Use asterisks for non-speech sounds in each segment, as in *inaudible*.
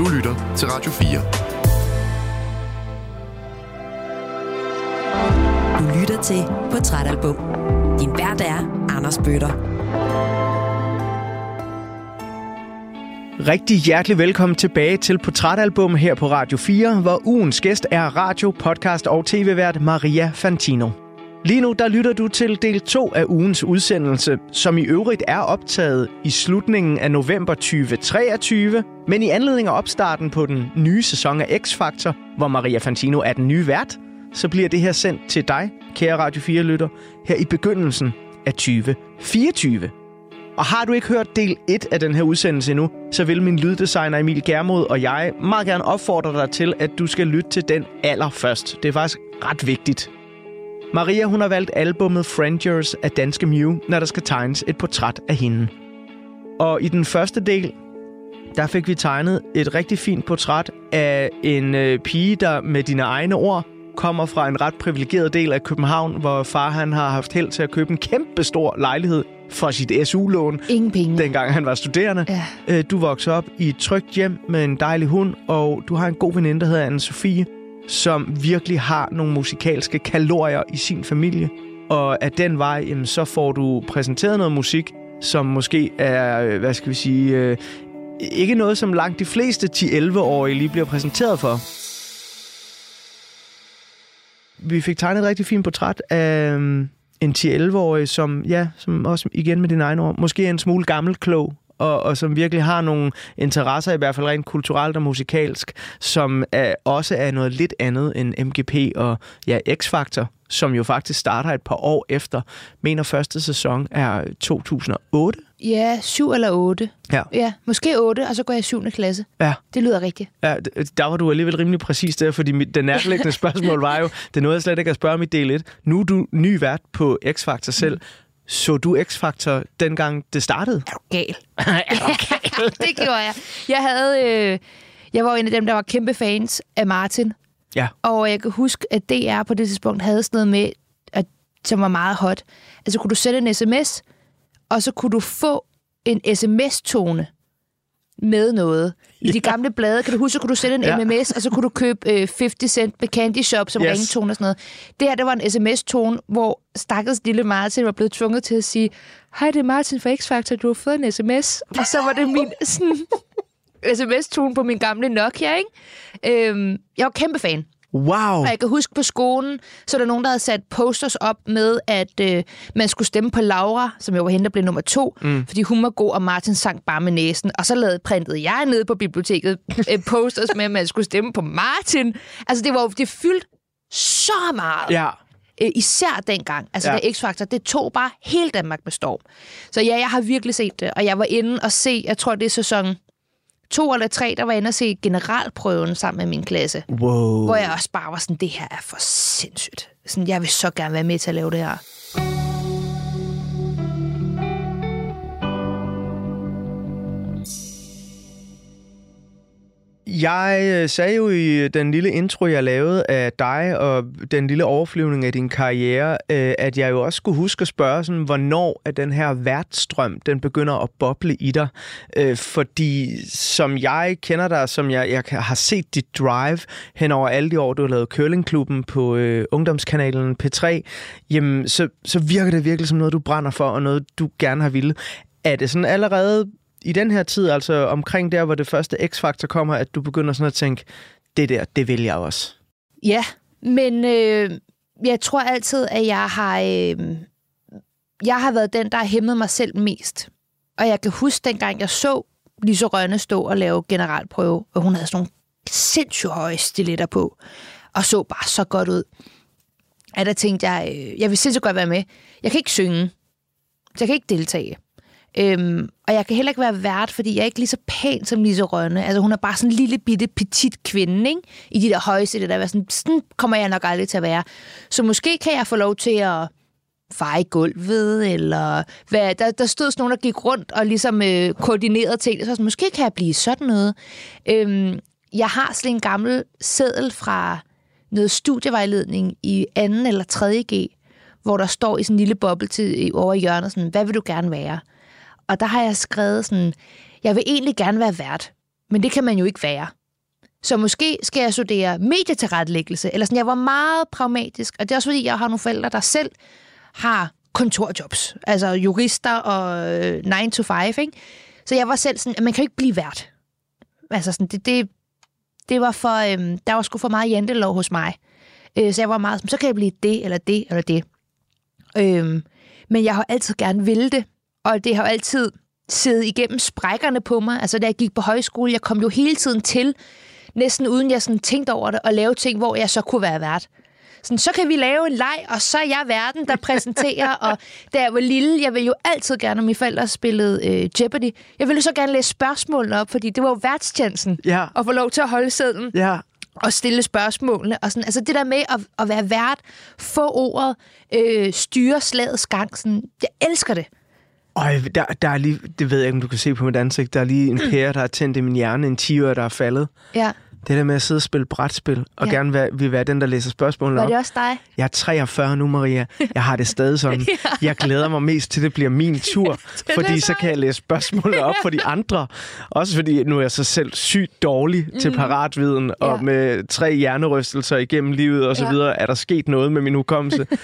Du lytter til Radio 4. Du lytter til Portrætalbum. Din vært er Anders Bøtter. Rigtig hjertelig velkommen tilbage til Portrætalbum her på Radio 4, hvor ugens gæst er radio, podcast og tv-vært Maria Fantino. Lige nu der lytter du til del 2 af ugens udsendelse, som i øvrigt er optaget i slutningen af november 2023, men i anledning af opstarten på den nye sæson af X-Factor, hvor Maria Fantino er den nye vært, så bliver det her sendt til dig, kære Radio 4-lytter, her i begyndelsen af 2024. Og har du ikke hørt del 1 af den her udsendelse endnu, så vil min lyddesigner Emil Germod og jeg meget gerne opfordre dig til, at du skal lytte til den allerførst. Det er faktisk ret vigtigt. Maria hun har valgt albummet Frangers af Danske Mew, når der skal tegnes et portræt af hende. Og i den første del, der fik vi tegnet et rigtig fint portræt af en øh, pige, der med dine egne ord kommer fra en ret privilegeret del af København, hvor far han har haft held til at købe en kæmpe stor lejlighed for sit SU-lån. Ingen penge. Dengang han var studerende. Ja. Øh, Du voksede op i et trygt hjem med en dejlig hund, og du har en god veninde, der hedder anne Sofie, som virkelig har nogle musikalske kalorier i sin familie. Og af den vej, jamen, så får du præsenteret noget musik, som måske er, øh, hvad skal vi sige, øh, ikke noget, som langt de fleste 10-11-årige lige bliver præsenteret for. Vi fik tegnet et rigtig fint portræt af øhm, en 10-11-årig, som, ja, som også igen med din egen ord, måske er en smule gammel klog, og, og som virkelig har nogle interesser, i hvert fald rent kulturelt og musikalsk, som er, også er noget lidt andet end MGP og ja, X-Factor, som jo faktisk starter et par år efter. Mener første sæson er 2008. Ja, syv eller otte. Ja. Ja, måske otte, og så går jeg i syvende klasse. Ja. Det lyder rigtigt. Ja, der var du alligevel rimelig præcis der, fordi mit, den nærliggende *laughs* spørgsmål var jo, det er noget, jeg slet ikke har spørge om i del 1. Nu er du ny vært på X-Factor selv. Så du X-Factor dengang det startede? Er du gal? *laughs* *laughs* det gjorde jeg. Jeg havde... Øh, jeg var en af dem, der var kæmpe fans af Martin. Ja. Og jeg kan huske, at DR på det tidspunkt havde sådan noget med, at, som var meget hot. Altså kunne du sætte en sms, og så kunne du få en sms-tone med noget. I de gamle blade, kan du huske, så kunne du sætte en Ja. MMS, og så kunne du købe øh, 50 cent med Candy Shop som Yes. ringetone og sådan noget. Det her, det var en sms-tone, hvor stakkels lille Martin var blevet tvunget til at sige, hej, det er Martin fra X-Factor, du har fået en sms. Og så var det min sådan, *laughs* sms-tone på min gamle Nokia, ikke? Øhm, jeg var kæmpe fan. Wow! Og jeg kan huske på skolen, så er der nogen, der havde sat posters op med, at øh, man skulle stemme på Laura, som jo var hende, der blev nummer to, mm. fordi hun var god, og Martin sang bare med næsen. Og så lavede printede jeg nede på biblioteket øh, posters med, at man skulle stemme på Martin. Altså, det var det fyldte så meget. Ja. Øh, især dengang. Altså, Ja. da X-Factor, det tog bare hele Danmark med storm. Så ja, jeg har virkelig set det, og jeg var inde og se, jeg tror, det er sæson to eller tre, der var inde og se generalprøven sammen med min klasse. Wow. Hvor jeg også bare var sådan, det her er for sindssygt. Sådan, jeg vil så gerne være med til at lave det her. Jeg øh, sagde jo i øh, den lille intro, jeg lavede af dig, og den lille overflyvning af din karriere, øh, at jeg jo også skulle huske at spørge, sådan, hvornår er den her værtstrøm, den begynder at boble i dig. Fordi som jeg kender dig, som jeg, jeg har set dit drive hen over alle de år, du har lavet Curlingklubben på øh, ungdomskanalen P3, jamen, så, så virker det virkelig som noget, du brænder for, og noget, du gerne har ville. Er det sådan allerede i den her tid, altså omkring der, hvor det første X-faktor kommer, at du begynder sådan at tænke, det der, det vil jeg også. Ja, men øh, jeg tror altid, at jeg har, øh, jeg har været den, der har hæmmet mig selv mest. Og jeg kan huske, dengang jeg så Lise Rønne stå og lave generalprøve, og hun havde sådan nogle sindssygt høje stiletter på, og så bare så godt ud. At der tænkte jeg, øh, jeg vil sindssygt godt være med. Jeg kan ikke synge, så jeg kan ikke deltage. Øhm, og jeg kan heller ikke være vært, fordi jeg er ikke lige så pæn som Lise Rønne. Altså hun er bare sådan en lille bitte petit kvinde, ikke? I de der høje det der. Sådan, sådan kommer jeg nok aldrig til at være. Så måske kan jeg få lov til at feje gulvet, eller hvad, der, der stod sådan nogen, der gik rundt og ligesom øh, koordinerede ting. Så sådan, måske kan jeg blive sådan noget. Øhm, jeg har sådan en gammel seddel fra noget studievejledning i anden eller tredje G, hvor der står i sådan en lille boble til, øh, over i hjørnet, sådan, hvad vil du gerne være? Og der har jeg skrevet sådan, jeg vil egentlig gerne være vært, Men det kan man jo ikke være. Så måske skal jeg studere medietilrettelæggelse, eller sådan. Jeg var meget pragmatisk, og det er også fordi, jeg har nogle forældre, der selv har kontorjobs, altså jurister og øh, 9 to 5, ikke? Så jeg var selv sådan, at man kan jo ikke blive vært. Altså sådan, det, det, det var for, øhm, der var sgu for meget jantelov hos mig. Øh, så jeg var meget sådan, så kan jeg blive det, eller det, eller det. Øhm, men jeg har altid gerne ville det, og det har jo altid siddet igennem sprækkerne på mig. Altså da jeg gik på højskole, jeg kom jo hele tiden til, næsten uden jeg sådan tænkte over det, at lave ting, hvor jeg så kunne være vært. Sådan, så kan vi lave en leg, og så er jeg verden, der præsenterer. og da jeg var lille, jeg ville jo altid gerne, når mine forældre spillede øh, Jeopardy, jeg ville så gerne læse spørgsmålene op, fordi det var jo værtstjenesten Ja. at få lov til at holde sædlen Ja. og stille spørgsmålene. Og sådan, altså det der med at, at være vært, få ordet, øh, styre slagets gang, sådan, jeg elsker det. Øj, der, der er lige, det ved jeg ikke, om du kan se på mit ansigt, der er lige en pære, der er tændt i min hjerne, en 10 der er faldet. Ja. Det der med at sidde og spille brætspil, og Ja. gerne være, vil være den, der læser spørgsmålene Var op. det også dig? Jeg er 43 nu, Maria. Jeg har det stadig sådan. *laughs* Jeg glæder mig mest til, det bliver min tur, *laughs* fordi så kan jeg læse spørgsmålene op for de andre. Også fordi nu er jeg så selv sygt dårlig til paratviden, og Ja. med tre hjernerystelser igennem livet og så Ja. videre, er der sket noget med min hukommelse. *laughs*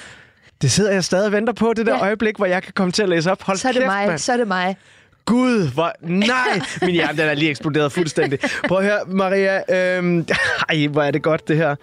Det sidder jeg stadig og venter på, det der Ja. øjeblik, hvor jeg kan komme til at læse op. Hold Så er det kæft, mig, mand. så er det mig. Gud, hvor... Nej! Min *laughs* hjerne, den er lige eksploderet fuldstændig. Prøv at høre, Maria. Øhm... Ej, hvor er det godt, det her.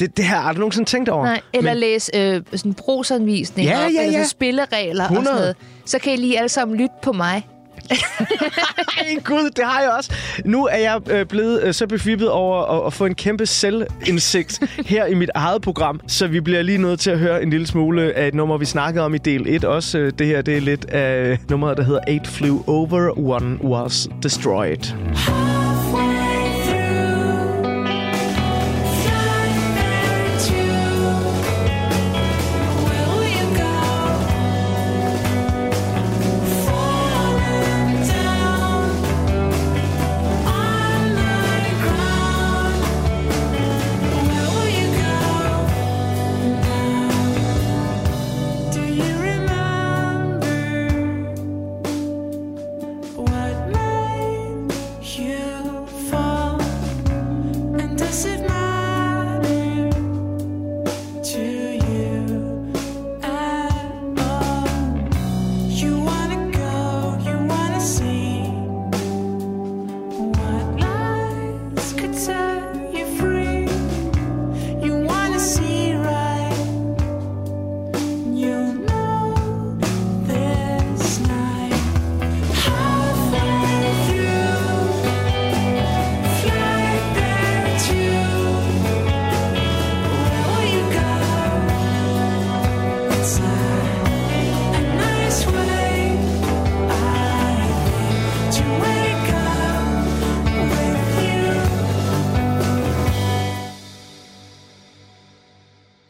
Det, det her har du nogensinde tænkt over. Nej, eller Men- læse øh, sådan brugsanvisninger, Ja, op, ja, eller ja. så spilleregler 100. og sådan noget. Så kan I lige alle sammen lytte på mig. *laughs* Ej, gud, det har jeg også. Nu er jeg øh, blevet øh, så befippet over at, at få en kæmpe selvindsigt *laughs* her i mit eget program, så vi bliver lige nødt til at høre en lille smule af et nummer, vi snakkede om i del 1 også. Øh, Det her, det er lidt af nummeret, der hedder Eight Flew Over, One Was Destroyed.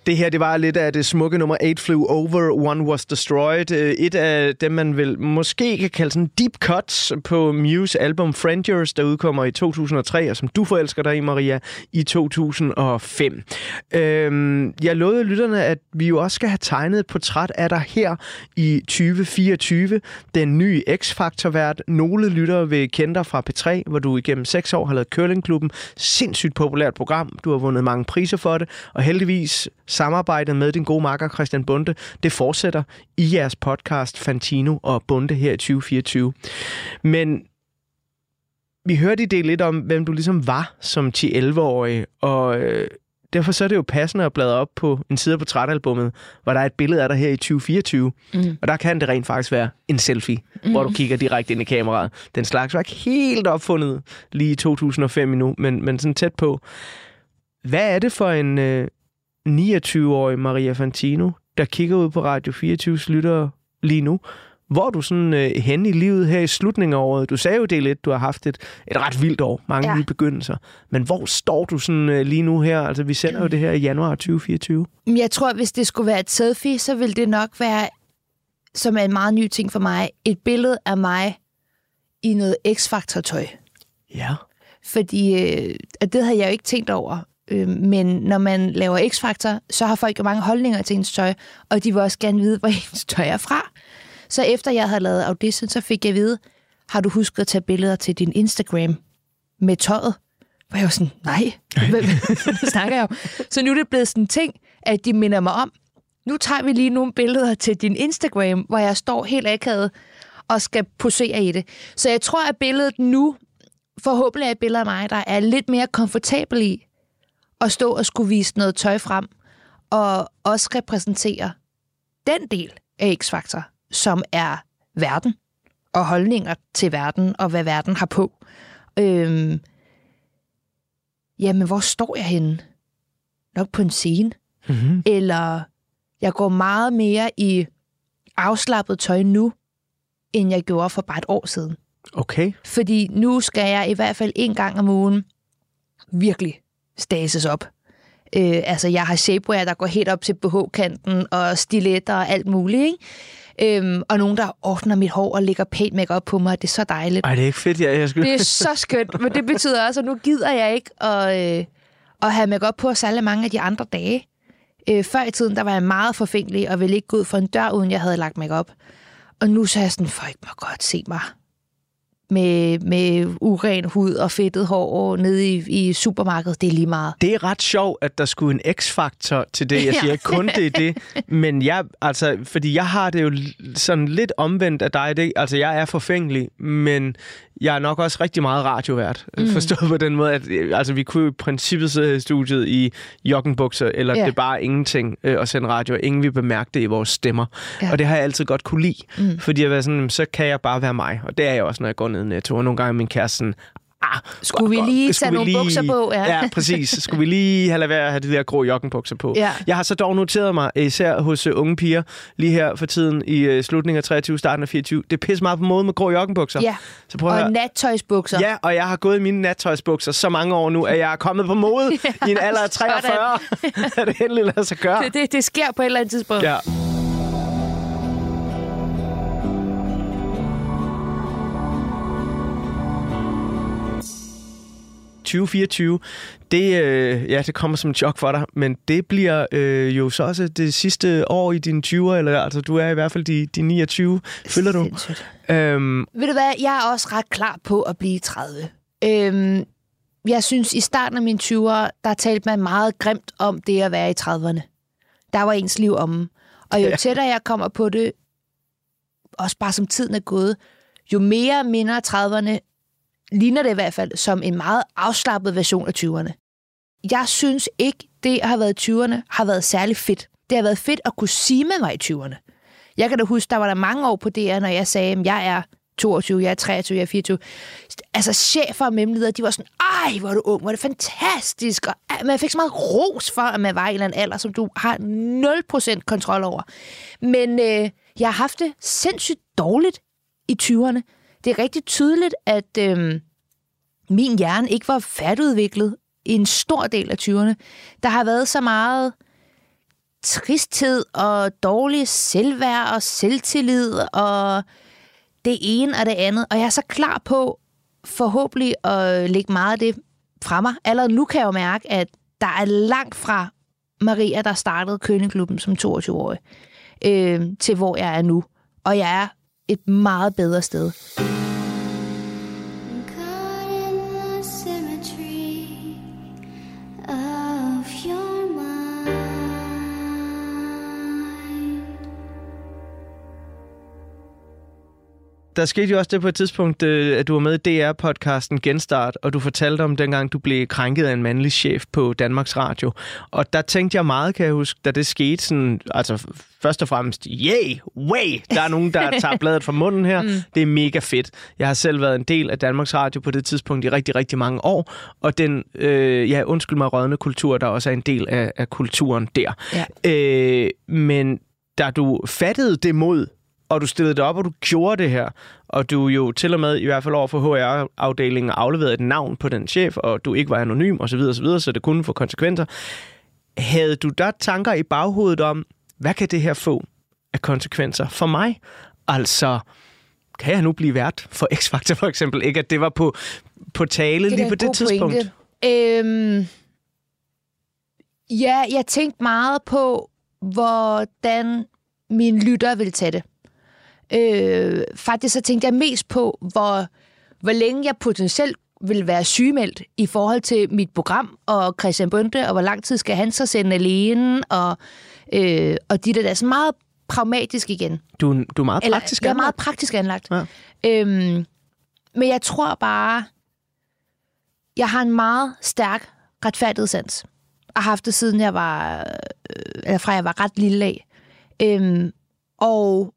Det her, det var lidt af det smukke nummer 8 Flew Over, One Was Destroyed. Øh, et af dem, man vil måske kan kalde sådan deep cuts på Muse album Friend Yours, der udkommer i 2003, og som du forelsker dig i, Maria, i 2005. Øhm, jeg lovede lytterne, at vi jo også skal have tegnet et portræt af dig her i 2024. Den nye X-Factor-vært. Nogle lyttere vil kende dig fra P3, hvor du igennem seks år har lavet Curlingklubben. Sindssygt populært program. Du har vundet mange priser for det, og heldigvis samarbejdet med din gode makker Christian Bunde, det fortsætter i jeres podcast Fantino og Bunde her i 2024. Men vi hørte i del lidt om, hvem du ligesom var som 10-11-årig, og øh, derfor så er det jo passende at bladre op på en side af portrætalbummet, hvor der er et billede af dig her i 2024. Mm. Og der kan det rent faktisk være en selfie, mm. hvor du kigger direkte ind i kameraet. Den slags var ikke helt opfundet lige i 2005 endnu, men, men sådan tæt på. Hvad er det for en øh, 29-årig Maria Fantino, der kigger ud på Radio 24's lyttere lige nu? Hvor er du sådan øh, henne i livet her i slutningen af året? Du sagde jo det lidt, du har haft et, et ret vildt år, mange Ja. nye begyndelser. Men hvor står du sådan øh, lige nu her? Altså, vi sender jo det her i januar 2024. Men Jeg tror, hvis det skulle være et selfie, så ville det nok være, som er en meget ny ting for mig, et billede af mig i noget X-Factor-tøj. Ja. Fordi øh, at det havde jeg jo ikke tænkt over. Øh, men når man laver X-Factor, så har folk jo mange holdninger til ens tøj, og de vil også gerne vide, *laughs* hvor ens tøj er fra. Så efter jeg havde lavet audition, så fik jeg at vide, har du husket at tage billeder til din Instagram? med tøjet. Hvor jeg var sådan, nej, hvad *laughs* snakker jeg om? Så nu er det blevet sådan en ting, at de minder mig om, nu tager vi lige nogle billeder til din Instagram, hvor jeg står helt akavet og skal posere i det. Så jeg tror, at billedet nu forhåbentlig er et billede af mig, der er lidt mere komfortabel i at stå og skulle vise noget tøj frem, og også repræsentere den del af X-Factor, som er verden, og holdninger til verden, og hvad verden har på. Øhm, jamen, hvor står jeg henne? Nok på en scene. Mm-hmm. Eller jeg går meget mere i afslappet tøj nu, end jeg gjorde for bare et år siden. Okay. Fordi nu skal jeg i hvert fald en gang om ugen virkelig stases op. Øh, altså, jeg har shapewear, der går helt op til BH-kanten, og stiletter og alt muligt, ikke? Øhm, og nogen, der ordner mit hår og lægger pænt makeup på mig. Det er så dejligt. Ej, det er ikke fedt, jeg, jeg skulle... Det er så skønt, men det betyder også, at nu gider jeg ikke at, øh, at have makeup på særlig mange af de andre dage. Øh, før i tiden, der var jeg meget forfængelig og ville ikke gå ud for en dør, uden jeg havde lagt makeup. Og nu så er jeg sådan, folk må godt se mig med, med uren hud og fedtet hår nede i, i supermarkedet. Det er lige meget. Det er ret sjovt, at der skulle en x-faktor til det. Jeg siger ikke kun det er det, *laughs* men jeg, altså, fordi jeg har det jo sådan lidt omvendt af dig. Det, altså, jeg er forfængelig, men jeg er nok også rigtig meget radiovært. Mm. Forstået på den måde, at øh, altså, vi kunne i princippet sidde i studiet i joggenbukser, eller Ja. det er bare ingenting øh, at sende radio, og ingen vil bemærke det i vores stemmer. Ja. Og det har jeg altid godt kunne lide, mm. fordi jeg var sådan, "Jamen, så kan jeg bare være mig. Og det er jeg også, når jeg går ned i netto. Og nogle gange min kæreste sådan, ah, Skulle vi lige skulle tage vi nogle bukser på? Ja. Ja, præcis. Skulle vi lige have lade være at have de der grå joggenbukser på? Ja. Jeg har så dog noteret mig, især hos uh, unge piger, lige her for tiden i uh, slutningen af 23, starten af 24. Det er pisse meget på mode med grå joggenbukser. ja. Så prøv Og høre. nattøjsbukser. Ja, og jeg har gået i mine nattøjsbukser så mange år nu, at jeg er kommet på mode *laughs* i en alder af 43. at *laughs* det endelig lader sig gøre. Det, det, det sker på et eller andet tidspunkt. Ja. ...2024, det, øh, ja, det kommer som et chok for dig, men det bliver øh, jo så også det sidste år i dine 20'er, eller altså du er i hvert fald de, de 29, føler du? Øhm, Ved du hvad, jeg er også ret klar på at blive 30. Øhm, jeg synes, i starten af mine 20'er, der talte man meget grimt om det at være i 30'erne. Der var ens liv om. Og jo Ja. tættere jeg kommer på det, også bare som tiden er gået, jo mere minder 30'erne, ligner det i hvert fald, som en meget afslappet version af 20'erne. Jeg synes ikke, det at have været i 20'erne har været særlig fedt. Det har været fedt at kunne sige med mig i 20'erne. Jeg kan da huske, der var der mange år på DR, når jeg sagde, at jeg er 22, jeg er 23, jeg er 24. Altså chefer og mellemledere, de var sådan, ej, hvor er du ung, hvor er det fantastisk. Og ah, man fik så meget ros for, at man var i en eller anden alder, som du har 0% kontrol over. Men øh, jeg har haft det sindssygt dårligt i 20'erne. Det er rigtig tydeligt, at øh, min hjerne ikke var færdigudviklet i en stor del af 20'erne. Der har været så meget tristhed og dårlig selvværd og selvtillid og det ene og det andet. Og jeg er så klar på forhåbentlig at lægge meget af det fra mig. Allerede nu kan jeg jo mærke, at der er langt fra Maria, der startede Køneklubben som 22-årig, øh, til hvor jeg er nu. Og jeg er et meget bedre sted. Der skete jo også det på et tidspunkt, øh, at du var med i DR-podcasten Genstart, og du fortalte om dengang, du blev krænket af en mandlig chef på Danmarks Radio. Og der tænkte jeg meget, kan jeg huske, da det skete sådan, altså først og fremmest, yay, way, der er nogen, der tager bladet fra munden her. *laughs* Mm. Det er mega fedt. Jeg har selv været en del af Danmarks Radio på det tidspunkt i rigtig, rigtig mange år, og den, øh, ja, undskyld mig, rådne kultur, der også er en del af, af kulturen der. Ja. Øh, men da du fattede det mod, og du stillede det op, og du gjorde det her, og du jo til og med, i hvert fald over for HR-afdelingen, afleverede et navn på den chef, og du ikke var anonym osv., så, videre, så, videre, så det kunne få konsekvenser. Havde du der tanker i baghovedet om, hvad kan det her få af konsekvenser for mig? Altså, kan jeg nu blive vært for X-Factor for eksempel? Ikke at det var på, på tale Det lige på det tidspunkt. pointe. Øhm, ja, jeg tænkte meget på, hvordan min lytter ville tage det. Øh, faktisk så tænkte jeg mest på, hvor, hvor længe jeg potentielt vil være sygemeldt i forhold til mit program, og Christian Bunde, og hvor lang tid skal han så sende alene, og, øh, og de der, der er sådan meget pragmatisk igen. Du, du er meget Eller, praktisk jeg er meget anlagt. praktisk anlagt. Ja. Øhm, men jeg tror bare, jeg har en meget stærk retfærdighedssans. Og har haft det siden jeg var, øh, eller fra jeg var ret lille af. Øhm, og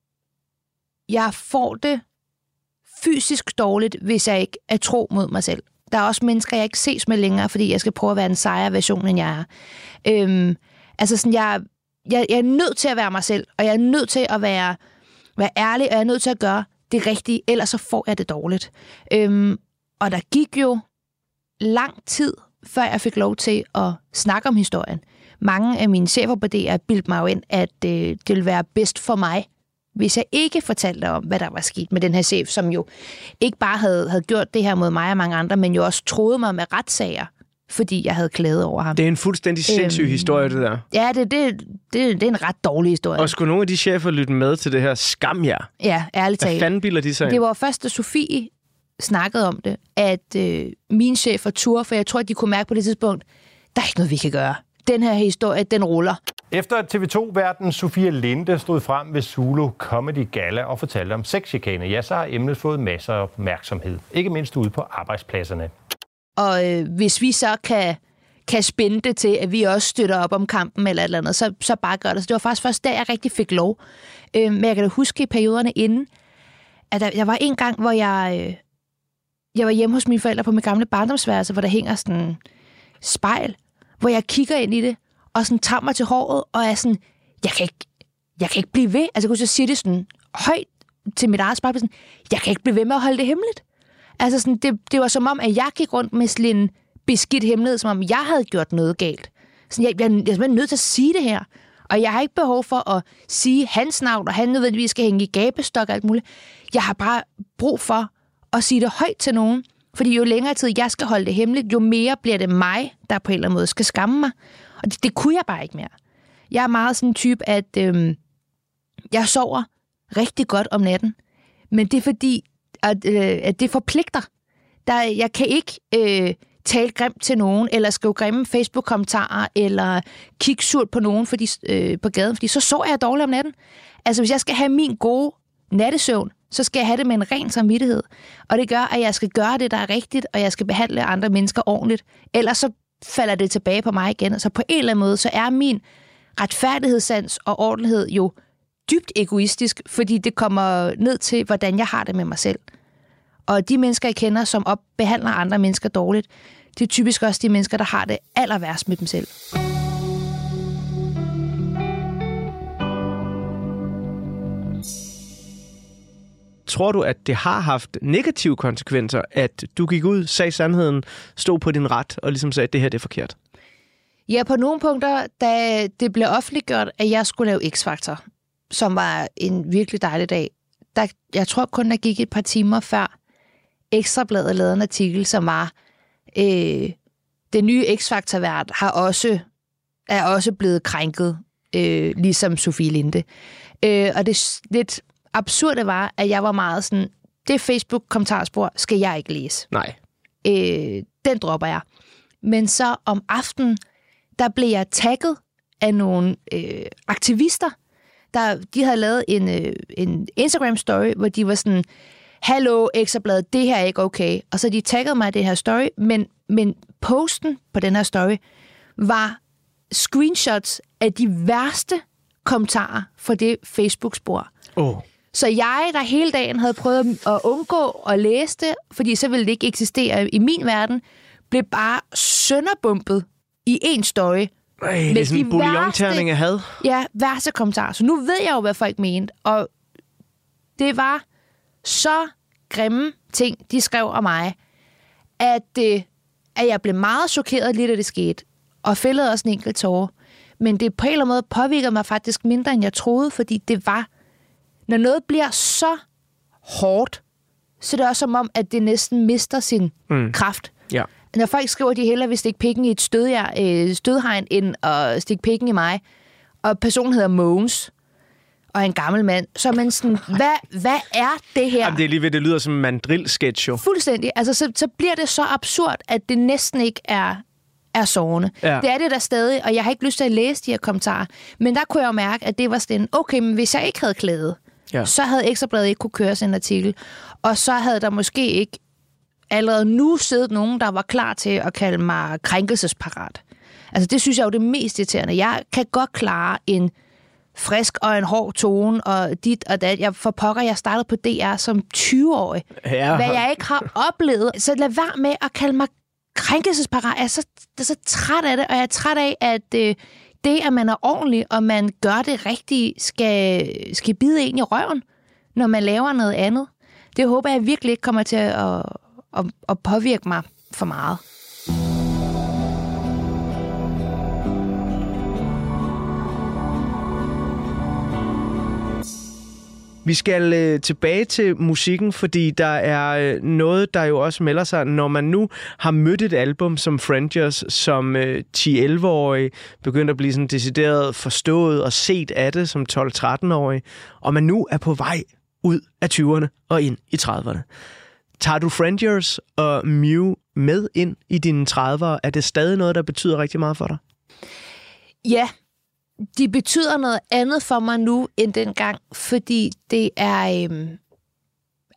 jeg får det fysisk dårligt, hvis jeg ikke er tro mod mig selv. Der er også mennesker, jeg ikke ses med længere, fordi jeg skal prøve at være en sejere version, end jeg er. Øhm, altså sådan, jeg, jeg, jeg er nødt til at være mig selv, og jeg er nødt til at være, være ærlig, og jeg er nødt til at gøre det rigtige, ellers så får jeg det dårligt. Øhm, og der gik jo lang tid, før jeg fik lov til at snakke om historien. Mange af mine chefer på DR bildte mig jo ind, at øh, det ville være bedst for mig, hvis jeg ikke fortalte om, hvad der var sket med den her chef, som jo ikke bare havde, havde gjort det her mod mig og mange andre, men jo også troede mig med retssager, fordi jeg havde klaget over ham. Det er en fuldstændig sindssyg Øhm, historie, det der. Ja, det, det, det, det er en ret dårlig historie. Og skulle nogle af de chefer lytte med til det her skam jer? Ja, ærligt Hvad talt. fanden bilder de sig ind? Det var først, da Sofie snakkede om det, at øh, min chef og tur, for jeg tror, at de kunne mærke på det tidspunkt, der er ikke noget, vi kan gøre. Den her historie, den ruller. Efter at TV2-verden Sofia Linde stod frem ved Zulu Comedy Gala og fortalte om sexchikane, ja, så har emnet fået masser af opmærksomhed. Ikke mindst ude på arbejdspladserne. Og øh, hvis vi så kan, kan spænde det til, at vi også støtter op om kampen eller et eller andet, så, så bare gør det. Så det var faktisk først der, jeg rigtig fik lov. Øh, men jeg kan da huske i perioderne inden, at der, der var en gang, hvor jeg, øh, jeg var hjemme hos mine forældre på mit gamle barndomsværelse, hvor der hænger sådan en spejl, hvor jeg kigger ind i det, og sådan tager mig til håret, og er sådan, jeg kan ikke, jeg kan ikke blive ved. Altså, jeg kunne så sige det sådan højt til mit eget spejl, sådan, jeg kan ikke blive ved med at holde det hemmeligt. Altså, sådan, det, det var som om, at jeg gik rundt med sådan en beskidt hemmelighed, som om jeg havde gjort noget galt. Sådan, jeg, jeg, jeg er simpelthen nødt til at sige det her. Og jeg har ikke behov for at sige hans navn, og han nødvendigvis skal hænge i gabestok og alt muligt. Jeg har bare brug for at sige det højt til nogen. Fordi jo længere tid jeg skal holde det hemmeligt, jo mere bliver det mig, der på en eller anden måde skal skamme mig. Og det, det kunne jeg bare ikke mere. Jeg er meget sådan en type, at øhm, jeg sover rigtig godt om natten. Men det er fordi, at, øh, at det forpligter. Der, jeg kan ikke øh, tale grimt til nogen, eller skrive grimme Facebook-kommentarer, eller kigge surt på nogen fordi, øh, på gaden, fordi så sover jeg dårligt om natten. Altså, hvis jeg skal have min gode nattesøvn, så skal jeg have det med en ren samvittighed. Og det gør, at jeg skal gøre det, der er rigtigt, og jeg skal behandle andre mennesker ordentligt. Ellers så falder det tilbage på mig igen. Så på en eller anden måde, så er min retfærdighedssans og ordentlighed jo dybt egoistisk, fordi det kommer ned til, hvordan jeg har det med mig selv. Og de mennesker, jeg kender, som op behandler andre mennesker dårligt, det er typisk også de mennesker, der har det aller værst med dem selv. Tror du, at det har haft negative konsekvenser, at du gik ud, sagde sandheden, stod på din ret og ligesom sagde, at det her det er forkert? Ja, på nogle punkter, da det blev offentliggjort, at jeg skulle lave X-Factor, som var en virkelig dejlig dag, der, jeg tror kun, der gik et par timer før Ekstrabladet lavede en artikel, som var, øh, den nye X-Factor-vært har også, er også blevet krænket, øh, ligesom Sofie Linde. Øh, og det er lidt absurde var, at jeg var meget sådan, det Facebook-kommentarspor skal jeg ikke læse Nej. øh, den dropper jeg. Men så om aftenen, der blev jeg tagget af nogle øh, aktivister, der, de havde lavet en, øh, en Instagram-story, hvor de var sådan, Hallo, Ekstrabladet, det her er ikke okay. Og så de taggede mig i det her story, men, men posten på den her story var screenshots af de værste kommentarer fra det Facebook-spor. Oh, Så jeg, der hele dagen havde prøvet at undgå at læse det, fordi så ville det ikke eksistere i min verden, blev bare sønderbumpet i en story. det er Men sådan en bouillonterning af had. Ja, værste kommentar. Så nu ved jeg jo, hvad folk mente. Og det var så grimme ting, de skrev om mig, at, øh, at jeg blev meget chokeret lige da det skete. Og fældede også en enkelt tårer. Men det på en eller anden måde påvirker mig faktisk mindre, end jeg troede, fordi det var... Når noget bliver så hårdt, så er det også som om, at det næsten mister sin mm. kraft. Ja. Når folk skriver, at de hellere vil stikke pikken i et stødjer, øh, stødhegn, end at stikke pikken i mig, og personen hedder Mogens, og en gammel mand. Så er man sådan, *laughs* hvad, hvad er det her? Jamen, det er lige ved, det lyder som en mandrill-sketch, jo. Fuldstændig. Altså, så, så bliver det så absurd, at det næsten ikke er, er sårende. Ja. Det er det der stadig, og jeg har ikke lyst til at læse de her kommentarer. Men der kunne jeg jo mærke, at det var sådan, okay, men hvis jeg ikke havde klaget, Ja. så havde Ekstrabladet ikke kunne køre sådan en artikel. Og så havde der måske ikke allerede nu siddet nogen, der var klar til at kalde mig krænkelsesparat. Altså, det synes jeg er jo det mest irriterende. Jeg kan godt klare en frisk og en hård tone, og dit og dat. Jeg for pokker, jeg startede på DR som 20-årig. Ja. Hvad jeg ikke har oplevet. Så lad være med at kalde mig krænkelsesparat. Jeg er så, jeg er så træt af det, og jeg er træt af, at øh, det, at man er ordentlig, og man gør det rigtige, skal, skal bide en i røven, når man laver noget andet. Det håber jeg virkelig ikke kommer til at, at, at, at påvirke mig for meget. Vi skal øh, tilbage til musikken, fordi der er øh, noget, der jo også melder sig, når man nu har mødt et album som Frangers, som øh, 10-11-årig, begyndte at blive sådan decideret forstået og set af det som 12-13-årig, og man nu er på vej ud af 20'erne og ind i 30'erne. Tager du Frangers og Mew med ind i dine 30'ere? Er det stadig noget, der betyder rigtig meget for dig? Ja, de betyder noget andet for mig nu end dengang, fordi det er... Øhm,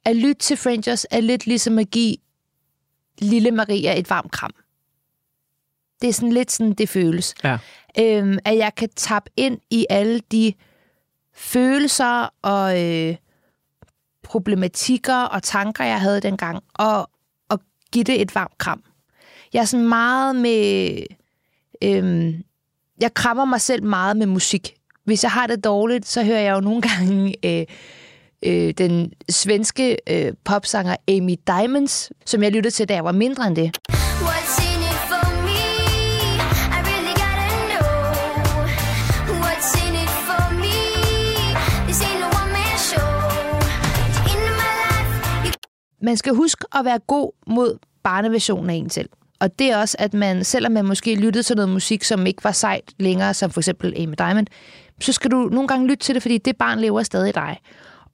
at lytte til Frangers er lidt ligesom at give lille Maria et varmt kram. Det er sådan lidt sådan, det føles. Ja. Øhm, at jeg kan tappe ind i alle de følelser og øh, problematikker og tanker, jeg havde dengang, og, og give det et varmt kram. Jeg er sådan meget med... Øhm, jeg krammer mig selv meget med musik. Hvis jeg har det dårligt, så hører jeg jo nogle gange *laughs* øh, øh, den svenske øh, popsanger Amy Diamonds, som jeg lyttede til, da jeg var mindre end det. Man skal huske at være god mod barneversionen af en selv. Og det er også, at man, selvom man måske lyttede til noget musik, som ikke var sejt længere, som for eksempel Amy Diamond, så skal du nogle gange lytte til det, fordi det barn lever stadig i dig.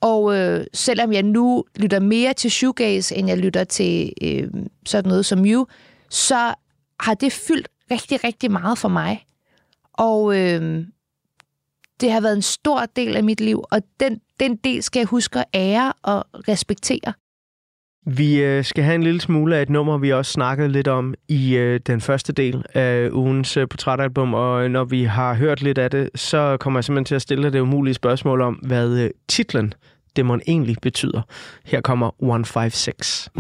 Og øh, selvom jeg nu lytter mere til shoegaze, end jeg lytter til øh, sådan noget som You, så har det fyldt rigtig, rigtig meget for mig. Og øh, det har været en stor del af mit liv, og den, den del skal jeg huske at ære og respektere. Vi øh, skal have en lille smule af et nummer, vi også snakkede lidt om i øh, den første del af ugens øh, portrætalbum, og når vi har hørt lidt af det, så kommer jeg simpelthen til at stille dig det umulige spørgsmål om, hvad titlen det egentlig betyder. Her kommer 156.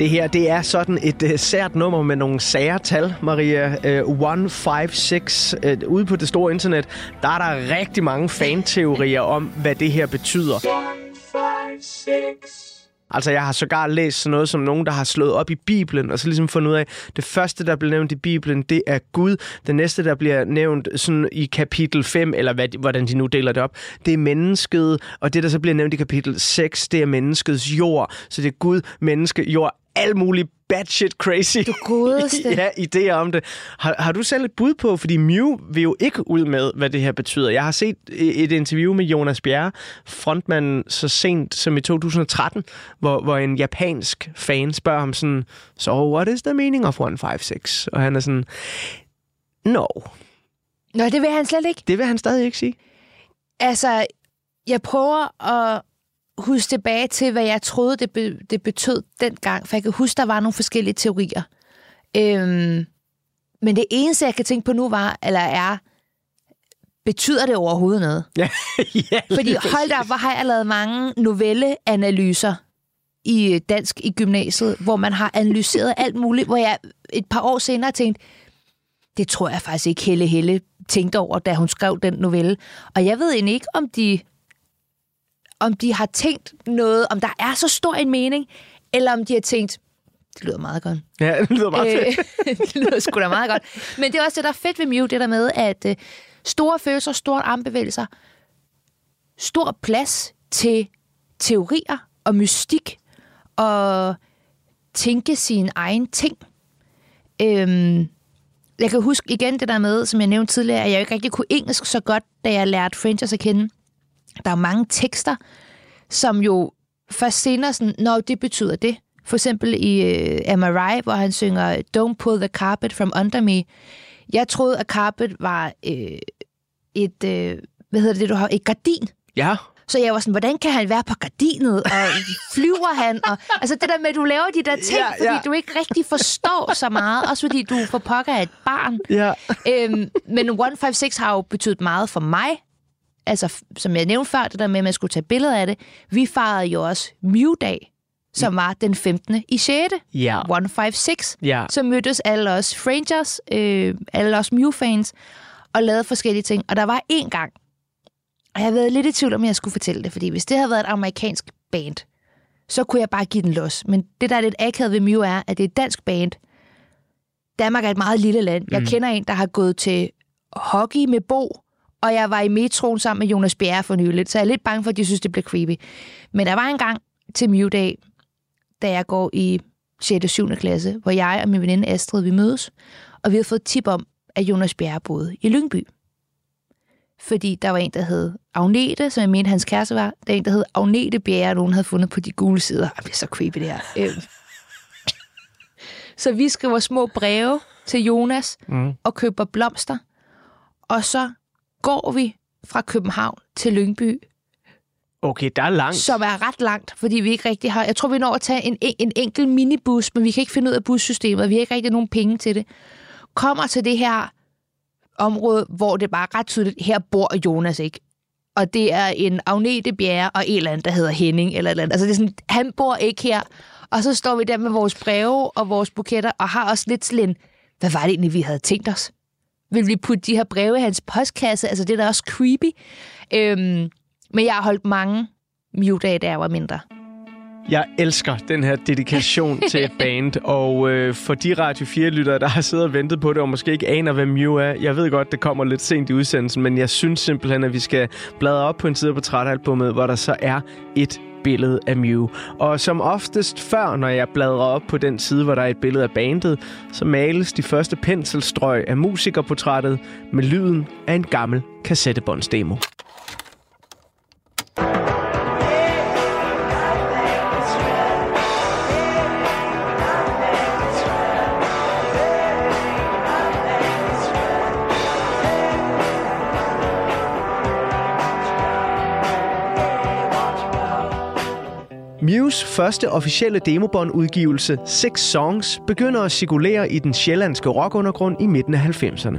Det her, det er sådan et uh, sært nummer med nogle sære tal, Maria. Uh, 156. Uh, ude på det store internet, der er der rigtig mange fanteorier om, hvad det her betyder. Five, six. Altså, jeg har sågar læst sådan noget som nogen, der har slået op i Bibelen, og så ligesom fundet ud af, det første, der bliver nævnt i Bibelen, det er Gud. Det næste, der bliver nævnt sådan i kapitel 5, eller hvad, hvordan de nu deler det op, det er mennesket. Og det, der så bliver nævnt i kapitel 6, det er menneskets jord. Så det er Gud, menneske, jord, alt muligt batshit crazy. Du godeste. *laughs* ja, idéer om det. Har, har du selv et bud på, fordi Mew vil jo ikke ud med, hvad det her betyder. Jeg har set et interview med Jonas Bjerre, frontmanden så sent som i 2013, hvor, hvor en japansk fan spørger ham sådan, so what is the meaning of 156? Og han er sådan, no, Nå, det vil han slet ikke. det vil han stadig ikke sige. Altså, jeg prøver at huske tilbage til, hvad jeg troede, det, be, det betød dengang. For jeg kan huske, der var nogle forskellige teorier. Øhm, men det eneste, jeg kan tænke på nu, var, eller er, betyder det overhovedet noget? Ja, *laughs* ja Fordi hold da op, hvor har jeg lavet mange novelleanalyser i øh, dansk i gymnasiet, hvor man har analyseret alt muligt, hvor jeg et par år senere tænkte, det tror jeg faktisk ikke Helle Helle tænkte over, da hun skrev den novelle. Og jeg ved egentlig ikke, om de, om de har tænkt noget, om der er så stor en mening, eller om de har tænkt, det lyder meget godt. Ja, det lyder meget fedt. Øh, *laughs* det lyder sgu da meget godt. Men det er også det, der er fedt ved Mew, det der med, at øh, store følelser, store armbevægelser, stor plads til teorier og mystik og tænke sin egen ting. Øhm, jeg kan huske igen det der med, som jeg nævnte tidligere, at jeg ikke rigtig kunne engelsk så godt, da jeg lærte French at kende. Der er mange tekster, som jo først senere sådan, når det betyder det. For eksempel i uh, Am I Right, hvor han synger Don't pull the carpet from under me. Jeg troede, at carpet var øh, et, øh, hvad hedder det, du har, et gardin. Ja, Så jeg var sådan, hvordan kan han være på gardinet, og flyver han? Og, altså det der med, at du laver de der ting, ja, fordi ja. du ikke rigtig forstår så meget, også fordi du for pokker er et barn. ja. øhm, men 156 har jo betydet meget for mig. Altså, som jeg nævnte før, det der med, at man skulle tage billeder af det. Vi fejrede jo også Mew-dag, som var den 15. i 6. Ja. 156. Ja. Så mødtes alle os Frangers, øh, alle os Mew-fans, og lavede forskellige ting. Og der var én gang, og jeg har været lidt i tvivl om, jeg skulle fortælle det, fordi hvis det havde været et amerikansk band, så kunne jeg bare give den los. Men det, der er lidt akavet ved Mew, er, at det er et dansk band. Danmark er et meget lille land. Jeg kender en, der har gået til hockey med Bo, og jeg var i metroen sammen med Jonas Bjerre for nyligt, så jeg er lidt bange for, at de synes, det bliver creepy. Men der var en gang til Mew-dag, da jeg går i 6. og 7. klasse, hvor jeg og min veninde Astrid, vi mødes, og vi havde fået tip om, at Jonas Bjerre boede i Lyngby. Fordi der var en, der hed Agnete, som jeg mente, hans kæreste var. Der er en, der hed Agnete Bjerre, nogen havde fundet på de gule sider. Det er så creepy, det her. Øhm. Så vi skriver små breve til Jonas mm. og køber blomster. Og så går vi fra København til Lyngby, Okay, der er langt. som er ret langt, fordi vi ikke rigtig har... Jeg tror, vi når at tage en, en enkelt minibus, men vi kan ikke finde ud af bussystemet, vi har ikke rigtig nogen penge til det. Kommer til det her område, hvor det bare er ret tydeligt, her bor Jonas ikke. Og det er en Agnete Bjerre og en eller anden, der hedder Henning. Eller et eller andet. Altså det er sådan, han bor ikke her. Og så står vi der med vores breve og vores buketter, og har også lidt sådan hvad var det egentlig, vi havde tænkt os? Vil vi putte de her breve i hans postkasse? Altså det er da også creepy. Øhm, men jeg har holdt mange Mew-dage, da jeg var mindre. Jeg elsker den her dedikation *laughs* til et band, og øh, for de Radio 4-lyttere, der har siddet og ventet på det, og måske ikke aner, hvad Mew er, jeg ved godt, det kommer lidt sent i udsendelsen, men jeg synes simpelthen, at vi skal bladre op på en side på portrætalbummet, hvor der så er et billede af Mew. Og som oftest før, når jeg bladrer op på den side, hvor der er et billede af bandet, så males de første penselstrøg af musikerportrættet med lyden af en gammel kassettebåndsdemo. Blues første officielle demobåndudgivelse, Six Songs, begynder at cirkulere i den sjællandske rockundergrund i midten af 90'erne.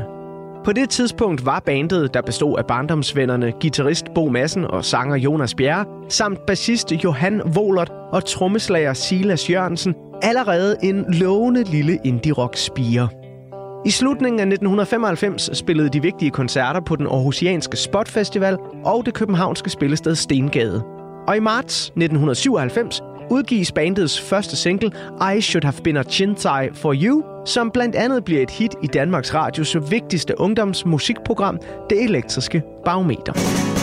På det tidspunkt var bandet, der bestod af barndomsvennerne, guitarist Bo Madsen og sanger Jonas Bjerre, samt bassist Johan Volert og trommeslager Silas Jørgensen, allerede en lovende lille indie-rock spire. I slutningen af 1995 spillede de vigtige koncerter på den Aarhusianske Spot Festival og det københavnske spillested Stengade. Og i marts 1997 udgives bandets første single, I Should Have Been a Chintai For You, som blandt andet bliver et hit i Danmarks Radios vigtigste ungdomsmusikprogram, Det Elektriske Barometer.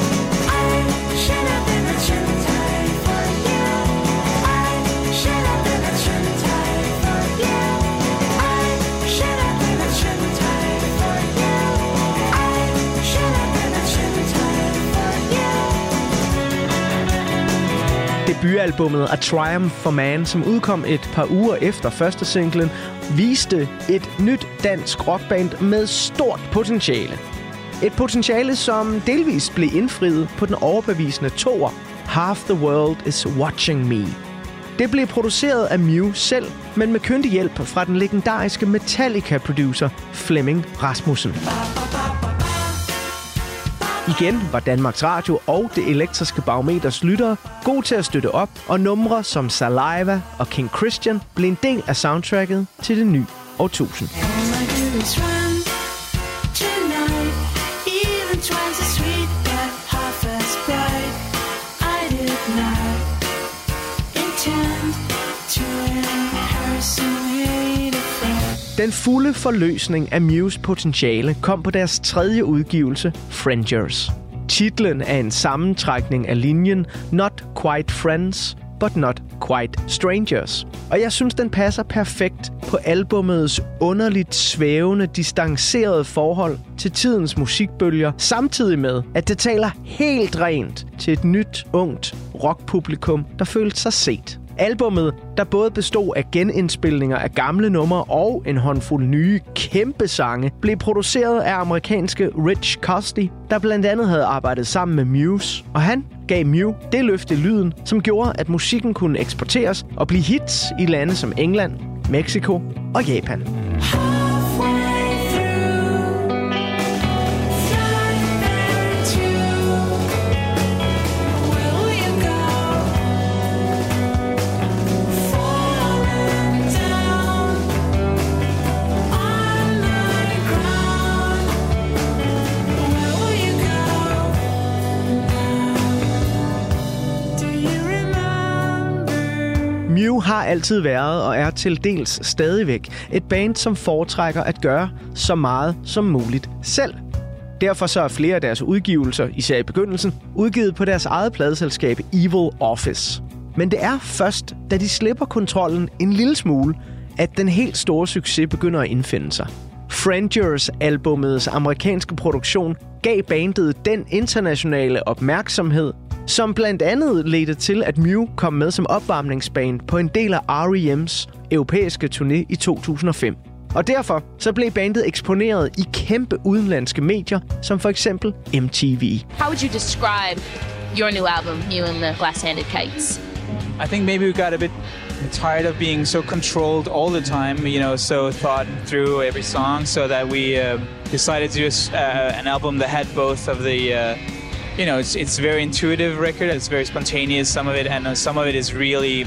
Debutalbummet A Triumph for Man, som udkom et par uger efter første singlen, viste et nyt dansk rockband med stort potentiale. Et potentiale, som delvis blev indfriet på den overbevisende toer Half the World is Watching Me. Det blev produceret af Mew selv, men med kyndig hjælp fra den legendariske Metallica-producer Flemming Rasmussen. Igen var Danmarks Radio og det elektriske barometers lyttere gode til at støtte op, og numre som Saliva og King Christian blev en del af soundtracket til det nye årtusind. All I do is Den fulde forløsning af Mews potentiale kom på deres tredje udgivelse, Frangers. Titlen er en sammentrækning af linjen Not Quite Friends, but Not Quite Strangers. Og jeg synes, den passer perfekt på albumets underligt svævende, distancerede forhold til tidens musikbølger, samtidig med, at det taler helt rent til et nyt, ungt rockpublikum, der følte sig set. Albummet, der både bestod af genindspilninger af gamle numre og en håndfuld nye kæmpe sange, blev produceret af amerikanske Rich Costey, der blandt andet havde arbejdet sammen med Muse. Og han gav Mew det løfte lyden, som gjorde, at musikken kunne eksporteres og blive hits i lande som England, Mexico og Japan. Har altid været og er til dels stadigvæk et band, som foretrækker at gøre så meget som muligt selv. Derfor så er flere af deres udgivelser, især i begyndelsen, udgivet på deres eget pladeselskab Evil Office. Men det er først, da de slipper kontrollen en lille smule, at den helt store succes begynder at indfinde sig. Frangers albumets amerikanske produktion gav bandet den internationale opmærksomhed, som blandt andet ledte til, at Mew kom med som opvarmningsband på en del af R.E.M's europæiske turné i 2005. Og derfor så blev bandet eksponeret i kæmpe udenlandske medier, som for eksempel MTV. How would you describe your new album, You and the Glass-Handed Kites? I think maybe we got a bit tired of being so controlled all the time, you know, so thought through every song, so that we uh, decided to do uh, an album that had both of the, uh, you know, it's, it's very intuitive record, it's very spontaneous, some of it, and uh, some of it is really,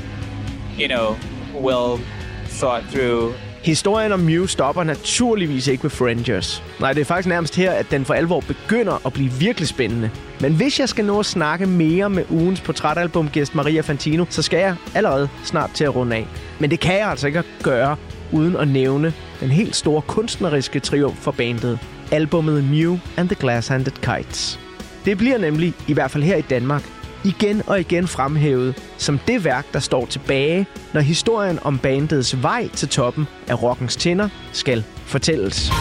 you know, well thought through. Historien om Mew stopper naturligvis ikke ved Frangers. Nej, det er faktisk nærmest her, at den for alvor begynder at blive virkelig spændende. Men hvis jeg skal nå at snakke mere med ugens portrætalbumgæst Maria Fantino, så skal jeg allerede snart til at runde af. Men det kan jeg altså ikke gøre, uden at nævne den helt store kunstneriske triumf for bandet. Albummet Mew and the Glass-Handed Kites. Det bliver nemlig, i hvert fald her i Danmark, igen og igen fremhævet som det værk, der står tilbage, når historien om bandets vej til toppen af rockens tænder skal fortælles.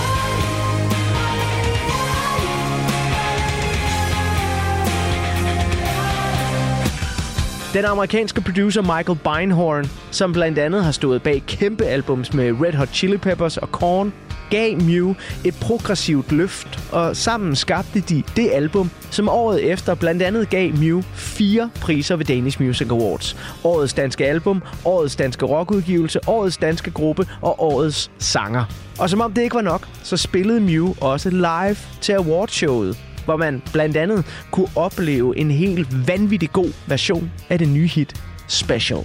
Den amerikanske producer Michael Beinhorn, som blandt andet har stået bag kæmpe albums med Red Hot Chili Peppers og Korn, gav Mew et progressivt løft, og sammen skabte de det album, som året efter blandt andet gav Mew fire priser ved Danish Music Awards. Årets danske album, årets danske rockudgivelse, årets danske gruppe og årets sanger. Og som om det ikke var nok, så spillede Mew også live til awardshowet, hvor man blandt andet kunne opleve en helt vanvittig god version af det nye hit Special.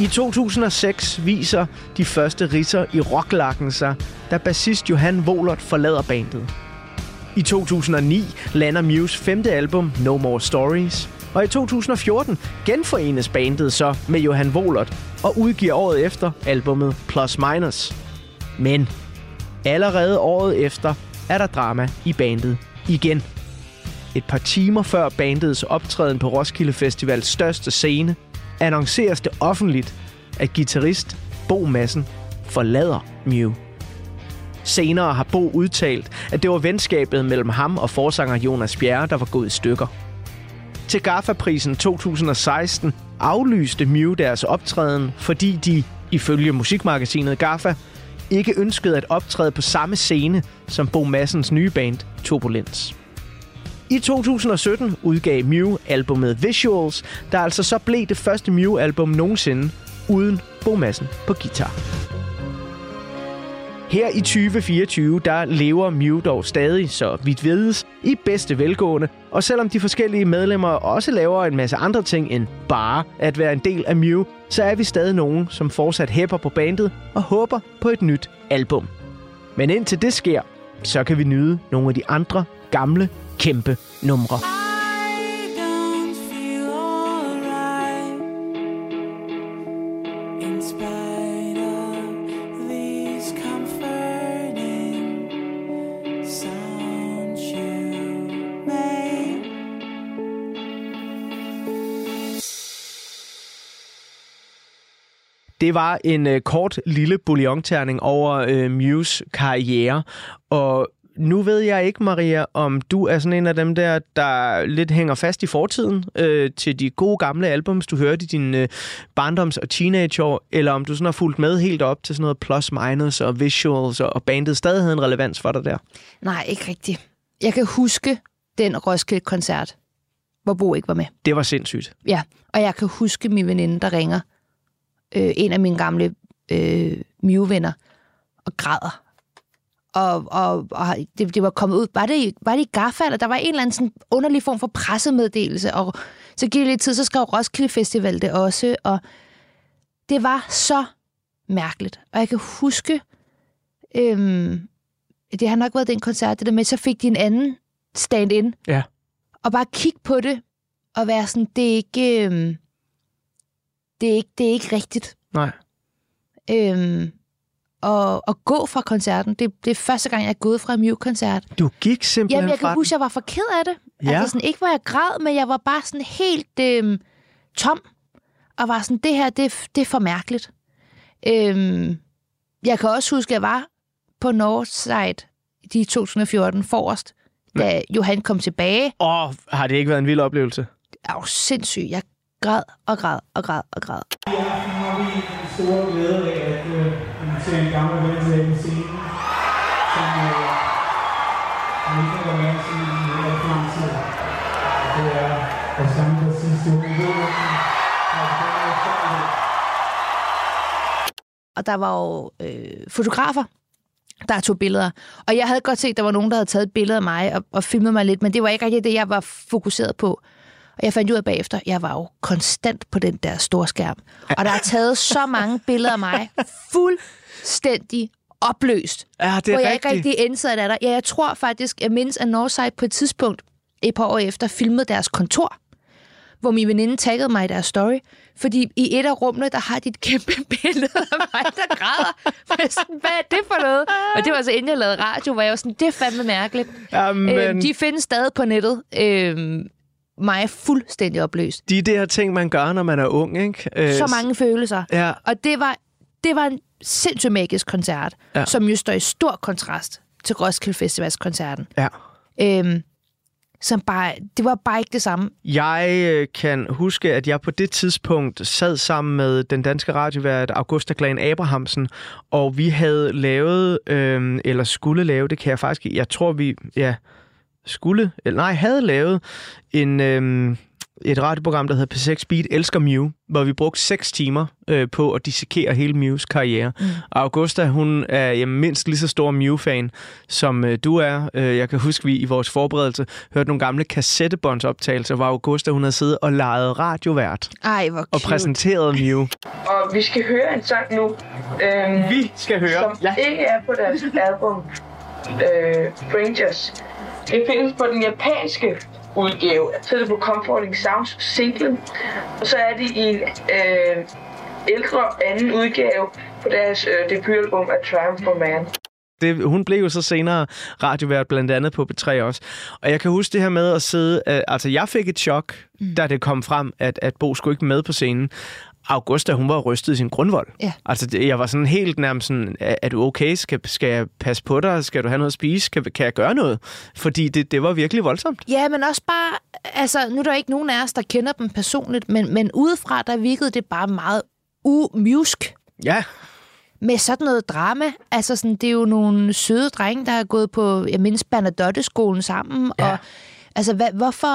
I 2006 viser de første ridser i rocklakken sig, da bassist Johan Volert forlader bandet. I 2009 lander Muse femte album No More Stories. Og i 2014 genforenes bandet så med Johan Volert og udgiver året efter albummet Plus Minus. Men allerede året efter er der drama i bandet igen. Et par timer før bandets optræden på Roskilde Festivals største scene, annonceres det offentligt, at guitarist Bo Madsen forlader Mew. Senere har Bo udtalt, at det var venskabet mellem ham og forsanger Jonas Bjerre, der var gået i stykker. Til GAFA-prisen 2016 aflyste Mew deres optræden, fordi de, ifølge musikmagasinet GAFA, ikke ønskede at optræde på samme scene som Bo Massens nye band Turbulence. I 2017 udgav Mew albumet Visuals, der altså så blev det første Mew-album nogensinde uden Bomassen på guitar. Her i 2024, der lever Mew dog stadig, så vidt vides, i bedste velgående. Og selvom de forskellige medlemmer også laver en masse andre ting end bare at være en del af Mew, så er vi stadig nogen, som fortsat hæpper på bandet og håber på et nyt album. Men indtil det sker, så kan vi nyde nogle af de andre gamle, kæmpe numre. I don't feel in spite of these comforting sounds you make. Det var en øh, kort lille bouillonterning over øh, Muse karriere, og nu ved jeg ikke, Maria, om du er sådan en af dem der, der lidt hænger fast i fortiden øh, til de gode gamle albums, du hørte i dine øh, barndoms- og teenageår, eller om du sådan har fulgt med helt op til sådan noget plus minus og visuals, og, og bandet stadig havde en relevans for dig der. Nej, ikke rigtigt. Jeg kan huske den Roskilde-koncert, hvor Bo ikke var med. Det var sindssygt. Ja, og jeg kan huske min veninde, der ringer. Øh, en af mine gamle øh, Mew-venner. Og græder. Og, og, og det, det var kommet ud. Var det, i- var det i Gaffa, eller der var en eller anden sådan underlig form for pressemeddelelse. Og så gik det lidt tid, så skrev Roskilde Festival det også. Og det var så mærkeligt. Og jeg kan huske, øhm, det har nok været den koncert, det der med, så fik de en anden stand-in. Ja. Og bare kigge på det, og være sådan, det er ikke, øhm, det er ikke, det er ikke rigtigt. Nej. Øhm, og, og gå fra koncerten, det, det er første gang, jeg er gået fra en Mew-koncert. Du gik simpelthen Jamen, jeg fra kan den. huske, jeg var for ked af det. Ja. Altså sådan, ikke hvor jeg græd, men jeg var bare sådan helt øhm, tom. Og var sådan, det her, det, det er for mærkeligt. Øhm, jeg kan også huske, at jeg var på Northside i 2014 forrest, da Johan kom tilbage. Åh, oh, har det ikke været en vild oplevelse? Jeg var jo sindssyg. Jeg græd og græd og græd og græd. Aften har vi den store glæde af at til en gammel ven til den scene, som øh, han ikke kan være med til i en rigtig lang. Det er vores samme bassist, Johan Gården, og det er og der var jo øh, fotografer, der tog billeder. Og jeg havde godt set, at der var nogen, der havde taget et billede af mig og, og filmet mig lidt, men det var ikke rigtig det, jeg var fokuseret på. Og jeg fandt ud af bagefter, jeg var jo konstant på den der store skærm. Og der er taget så mange billeder af mig, fuldstændig opløst. Ja, det er hvor jeg ikke rigtigt. rigtig indsat af der. Ja, jeg tror faktisk, jeg mindes, at Northside på et tidspunkt, et par år efter, filmede deres kontor hvor min veninde taggede mig i deres story, fordi i et af rummene, der har de et kæmpe *laughs* billede af mig, der græder. Er sådan, hvad er det for noget? Og det var så inden jeg lavede radio, hvor jeg var sådan, det er fandme mærkeligt. Jamen, Øhm, de findes stadig på nettet. Øhm, mig er fuldstændig opløst. de der ting, man gør, når man er ung, ikke? Øh, Så mange følelser. Ja, Og det var, det var en sindssygt magisk koncert, Ja. som jo står i stor kontrast til Roskilde Festivals koncerten. ja. Øhm, som bare, det var bare ikke det samme. Jeg øh, kan huske, at jeg på det tidspunkt sad sammen med den danske radiovært Augusta Glan Abrahamsen, og vi havde lavet, øh, eller skulle lave, det kan jeg faktisk jeg tror vi, ja, skulle, eller nej, havde lavet en, øh, et radioprogram, der hedder P6 Speed Elsker Mew, hvor vi brugte seks timer øh, på at dissekere hele Mews karriere. Mm. Og Augusta, hun er jamen, mindst lige så stor Mew-fan, som øh, du er. Øh, jeg kan huske, vi i vores forberedelse hørte nogle gamle kassettebåndsoptagelser, hvor Augusta, hun havde siddet og lejet radiovært Ej, hvor og cute. præsenteret Mew. Og vi skal høre en sang nu, øhm, Vi skal høre. som Ja. ikke er på deres album øh, Strangers. Det findes på den japanske udgave. Så er det på Comforting Sounds singlen. Og så er det i en øh, ældre anden udgave på deres øh, debutalbum A Triumph for Man. Det, hun blev jo så senere radiovært, blandt andet på B3 også. Og jeg kan huske det her med at sidde... Uh, altså, jeg fik et chok, mm. da det kom frem, at, at Bo skulle ikke med på scenen. Augusta, hun var rystet i sin grundvold. Ja. Altså, jeg var sådan helt nærmest sådan, er, du okay? Skal, skal jeg passe på dig? Skal du have noget at spise? Kan, kan jeg gøre noget? Fordi det, det var virkelig voldsomt. Ja, men også bare, altså, nu er der ikke nogen af os, der kender dem personligt, men, men udefra, der virkede det bare meget umjusk Ja, med sådan noget drama. Altså, sådan, det er jo nogle søde drenge, der har gået på, jeg mindes, Bernadotte-skolen sammen, Ja. og altså, hvad, hvorfor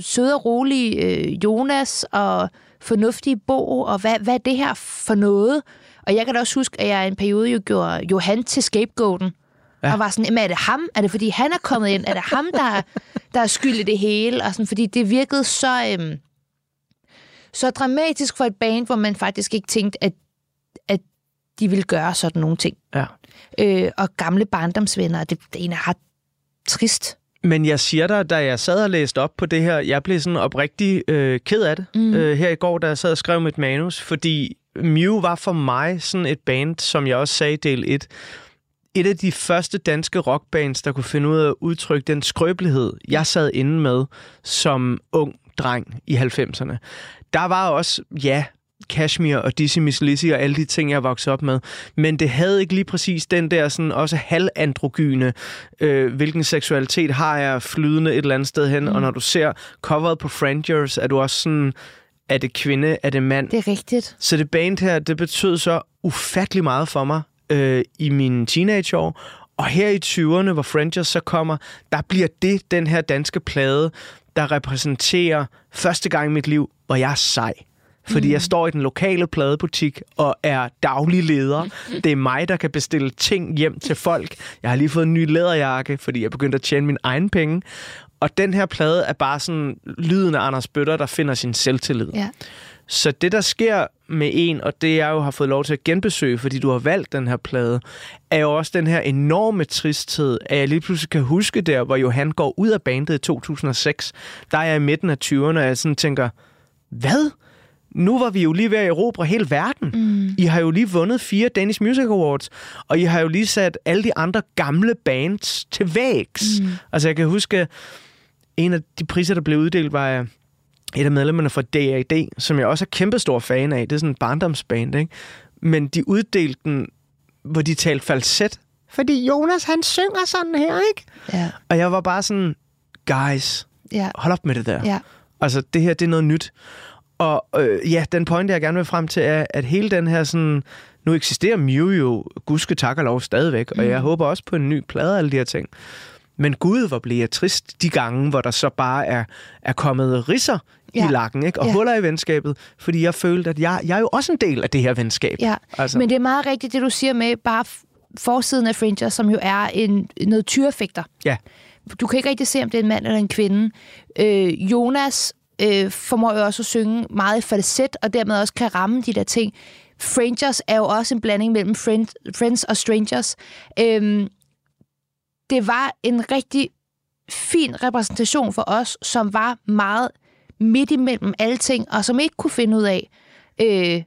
søde og rolige øh, Jonas og fornuftige Bo, og hvad, hvad er det her for noget? Og jeg kan da også huske, at jeg i en periode jo gjorde Johan til scapegoaten. Ja. Og var sådan, "Jamen, er det ham? Er det fordi, han er kommet ind? Er det ham, der, er- der er skyld i det hele? Og sådan, fordi det virkede så, øhm, så dramatisk for et band, hvor man faktisk ikke tænkte, at, at de ville gøre sådan nogle ting. ja. Øh, og gamle barndomsvenner, det, det ene er ret trist. Men jeg siger dig, da jeg sad og læste op på det her, jeg blev sådan oprigtig øh, ked af det mm. øh, her i går, da jeg sad og skrev mit manus, fordi Mew var for mig sådan et band, som jeg også sagde i del 1, et af de første danske rockbands, der kunne finde ud af at udtrykke den skrøbelighed, jeg sad inde med som ung dreng i 90'erne. Der var også, ja, Kashmir og Dizzy Miss Lizzy og alle de ting, jeg voksede op med. Men det havde ikke lige præcis den der sådan også halvandrogyne, øh, hvilken seksualitet har jeg flydende et eller andet sted hen. Mm. Og når du ser coveret på Frangers, er du også sådan, er det kvinde, er det mand? Det er rigtigt. Så det band her, det betød så ufattelig meget for mig øh, i mine teenageår. Og her i 20'erne, hvor Frangers så kommer, der bliver det den her danske plade, der repræsenterer første gang i mit liv, hvor jeg er sej. Fordi mm. jeg står i den lokale pladebutik og er daglig leder. Det er mig, der kan bestille ting hjem til folk. Jeg har lige fået en ny læderjakke, fordi jeg begyndte at tjene min egen penge. Og den her plade er bare sådan lyden af Anders Bøtter, der finder sin selvtillid. Ja. Så det, der sker med en, og det jeg jo har fået lov til at genbesøge, fordi du har valgt den her plade, er jo også den her enorme tristhed, at jeg lige pludselig kan huske der, hvor Johan går ud af bandet i 2006. Der er jeg i midten af 20'erne, og jeg sådan tænker, hvad? Nu var vi jo lige ved at erobre hele verden. Mm. I har jo lige vundet fire Danish Music Awards, og I har jo lige sat alle de andre gamle bands til vægs. Mm. Altså, jeg kan huske, en af de priser, der blev uddelt, var øh, et af medlemmerne fra DAD, som jeg også er kæmpestor fan af. Det er sådan en barndomsband, ikke? Men de uddelte den, hvor de talte falset. Fordi Jonas, han synger sådan her, ikke? Ja. Og jeg var bare sådan, guys, Ja. hold op med det der. Ja. Altså, det her, det er noget nyt. Og øh, ja, den point, jeg gerne vil frem til, er, at hele den her sådan... Nu eksisterer Mew jo, gudske tak og lov, stadigvæk. Mm. Og jeg håber også på en ny plade og alle de her ting. Men gud, hvor blev jeg trist de gange, hvor der så bare er, er kommet risser ja. I lakken, ikke? og Ja. huller i venskabet. Fordi jeg følte, at jeg, jeg er jo også en del af det her venskab. Ja, Altså. men det er meget rigtigt, det du siger med bare forsiden af Fringer, som jo er en, noget tyrefægter. Ja. Du kan ikke rigtig se, om det er en mand eller en kvinde. Øh, Jonas øh, formår jo også at synge meget i falset, og dermed også kan ramme de der ting. Frangers er jo også en blanding mellem friend, Friends og Strangers. Øhm, det var en rigtig fin repræsentation for os, som var meget midt imellem alle ting, og som ikke kunne finde ud af øh,